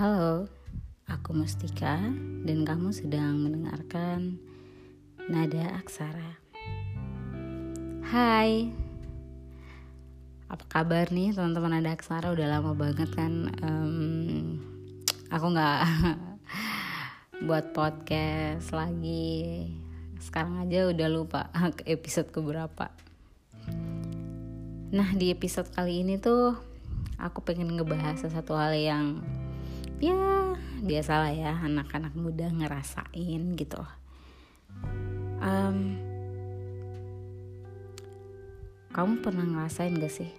Halo, aku Mustika dan kamu sedang mendengarkan Nada Aksara. Hai, apa kabar nih teman-teman Nada Aksara? Udah lama banget kan um, aku nggak buat podcast lagi. Sekarang aja udah lupa episode keberapa. Nah di episode kali ini tuh aku pengen ngebahas sesuatu hal yang ya biasalah ya anak-anak muda ngerasain gitu. Um, kamu pernah ngerasain gak sih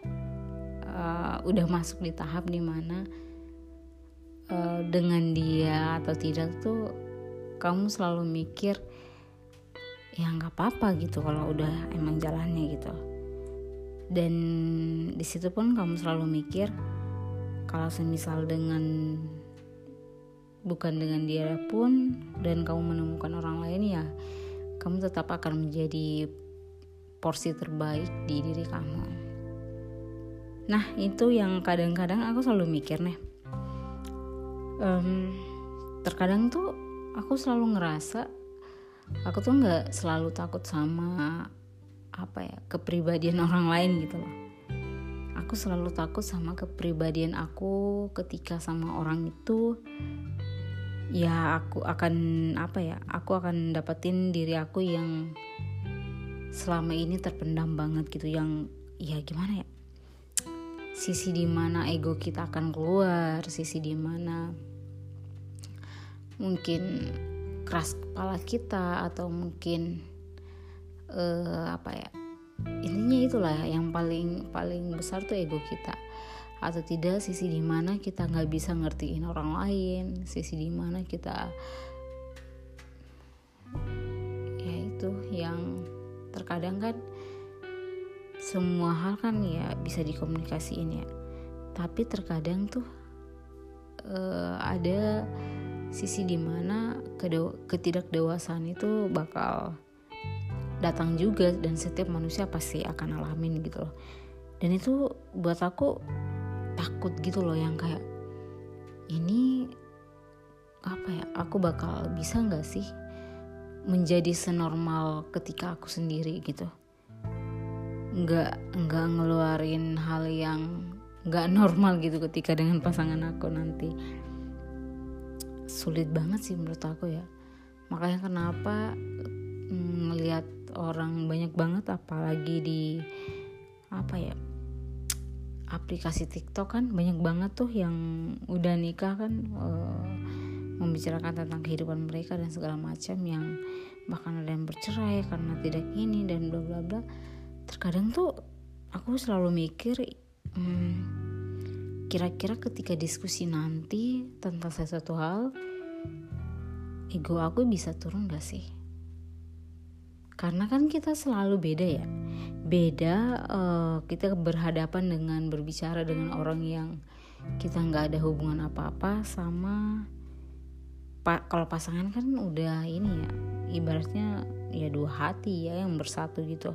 uh, udah masuk di tahap di mana uh, dengan dia atau tidak tuh kamu selalu mikir ya nggak apa-apa gitu kalau udah emang jalannya gitu dan di situ pun kamu selalu mikir kalau semisal dengan bukan dengan dia pun dan kamu menemukan orang lain ya kamu tetap akan menjadi porsi terbaik di diri kamu. Nah itu yang kadang-kadang aku selalu mikir nih. Um, terkadang tuh aku selalu ngerasa aku tuh nggak selalu takut sama apa ya kepribadian orang lain gitu loh. Aku selalu takut sama kepribadian aku ketika sama orang itu ya aku akan apa ya aku akan dapetin diri aku yang selama ini terpendam banget gitu yang ya gimana ya sisi di mana ego kita akan keluar sisi di mana mungkin keras kepala kita atau mungkin uh, apa ya intinya itulah yang paling paling besar tuh ego kita atau tidak sisi di mana kita nggak bisa ngertiin orang lain sisi di mana kita ya itu yang terkadang kan semua hal kan ya bisa dikomunikasiin ya. Tapi terkadang tuh uh, ada sisi di mana ketidakdewasaan itu bakal datang juga dan setiap manusia pasti akan alamin gitu loh. Dan itu buat aku takut gitu loh yang kayak ini apa ya aku bakal bisa nggak sih menjadi senormal ketika aku sendiri? Gitu. Nggak nggak ngeluarin hal yang nggak normal gitu ketika dengan pasangan aku nanti. Sulit banget sih menurut aku ya. Makanya kenapa melihat orang banyak banget apalagi di apa ya aplikasi TikTok kan banyak banget tuh yang udah nikah kan uh, membicarakan tentang kehidupan mereka dan segala macam yang bahkan ada yang bercerai karena tidak ini dan bla bla bla. Terkadang tuh aku selalu mikir hmm, kira-kira ketika diskusi nanti tentang sesuatu hal ego aku bisa turun gak sih karena kan kita selalu beda ya. Beda uh, kita berhadapan dengan berbicara dengan orang yang kita nggak ada hubungan apa-apa sama pa kalau pasangan kan udah ini ya ibaratnya ya dua hati ya yang bersatu gitu.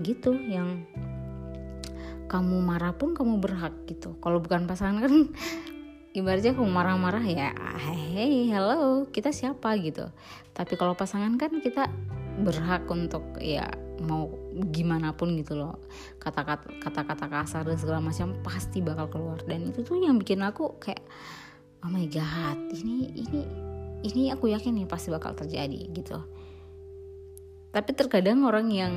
Gitu yang kamu marah pun kamu berhak gitu. Kalau bukan pasangan kan ibaratnya kamu marah-marah ya hey hello kita siapa? gitu. Tapi kalau pasangan kan kita berhak untuk ya mau gimana pun gitu loh. Kata-kata kata-kata kasar dan segala macam pasti bakal keluar. Dan itu tuh yang bikin aku kayak oh my god ini ini ini aku yakin nih pasti bakal terjadi gitu. Tapi terkadang orang yang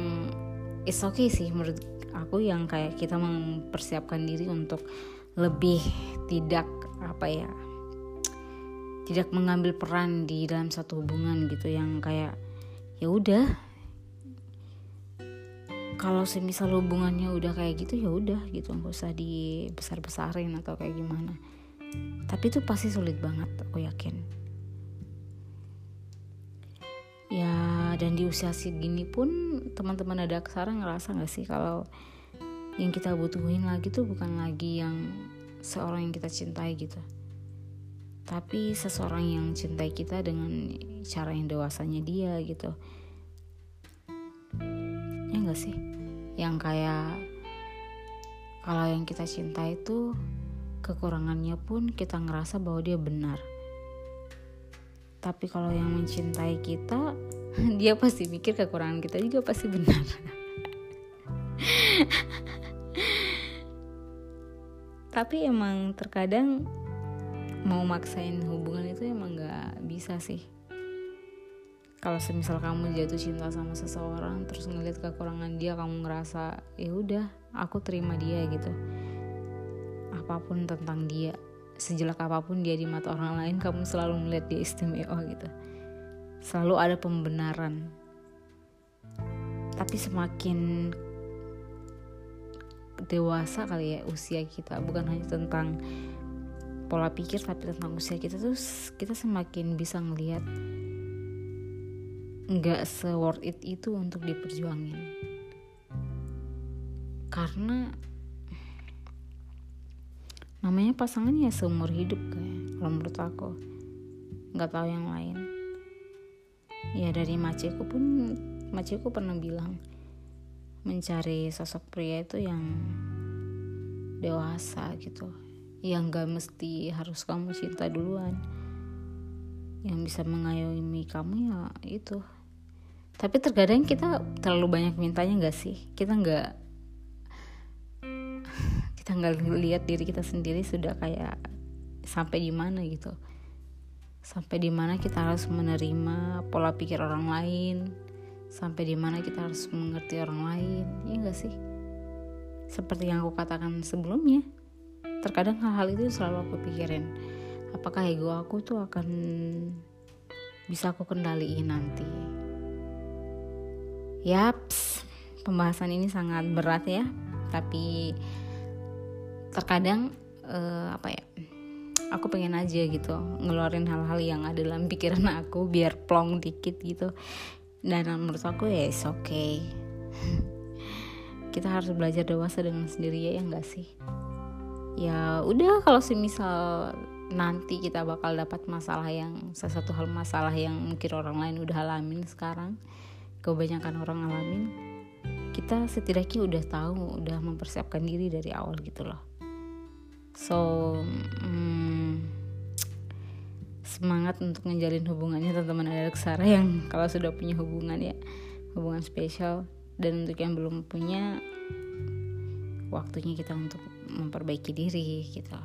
is okay sih menurut aku yang kayak kita mempersiapkan diri untuk lebih tidak apa ya tidak mengambil peran di dalam satu hubungan gitu. Yang kayak ya udah. Kalau semisal hubungannya udah kayak gitu ya udah gitu. Nggak usah dibesar besarin atau kayak gimana. Tapi itu pasti sulit banget aku yakin. Ya dan di usia segini pun teman-teman ada kesara ngerasa nggak sih kalau yang kita butuhin lagi tuh bukan lagi yang seorang yang kita cintai gitu tapi seseorang yang cintai kita dengan cara yang dewasanya dia gitu. Ya gak sih? Yang kayak kalau yang kita cinta itu kekurangannya pun kita ngerasa bahwa dia benar. Tapi kalau yang mencintai kita dia pasti mikir kekurangan kita juga pasti benar. Tapi emang terkadang mau maksain hubungan itu emang nggak bisa sih. Kalau semisal kamu jatuh cinta sama seseorang terus ngeliat kekurangan dia kamu ngerasa ya udah aku terima dia gitu. Apa pun tentang dia sejelek apa pun dia di mata orang lain kamu selalu melihat dia istimewa gitu. Selalu ada pembenaran. Tapi semakin dewasa kali ya usia kita bukan hanya tentang pola pikir tapi tentang usia kita tuh kita semakin bisa ngelihat nggak se worth it itu untuk diperjuangin. Karena namanya pasangan ya seumur hidup kayak kalau menurut aku. Nggak tahu yang lain. Ya dari maceku pun maceku pernah bilang mencari sosok pria itu yang dewasa gitu yang gak mesti harus kamu cinta duluan. Yang bisa mengayomi kamu ya itu. Tapi terkadang kita terlalu banyak mintanya gak sih? Kita nggak kita nggak lihat diri kita sendiri sudah kayak sampai di mana gitu. Sampai di mana kita harus menerima pola pikir orang lain. Sampai di mana kita harus mengerti orang lain. Ya enggak sih? Seperti yang aku katakan sebelumnya terkadang hal-hal itu selalu aku pikirin. Apakah ego aku tuh akan bisa aku kendaliin nanti? Yaps pembahasan ini sangat berat ya. Tapi terkadang uh, apa ya aku pengen aja gitu ngeluarin hal-hal yang ada dalam pikiran aku biar plong dikit gitu. Dan menurut aku ya it's okay. Kita harus belajar dewasa dengan sendiri ya enggak sih ya udah kalau semisal nanti kita bakal dapat masalah yang sesuatu hal masalah yang mungkin orang lain udah alamin sekarang kebanyakan orang alamin kita setidaknya udah tahu udah mempersiapkan diri dari awal gitu loh. So hmm, semangat untuk ngejalin hubungannya teman-teman ada Sarah yang kalau sudah punya hubungan ya hubungan spesial. Dan untuk yang belum punya waktunya kita untuk memperbaiki diri gitu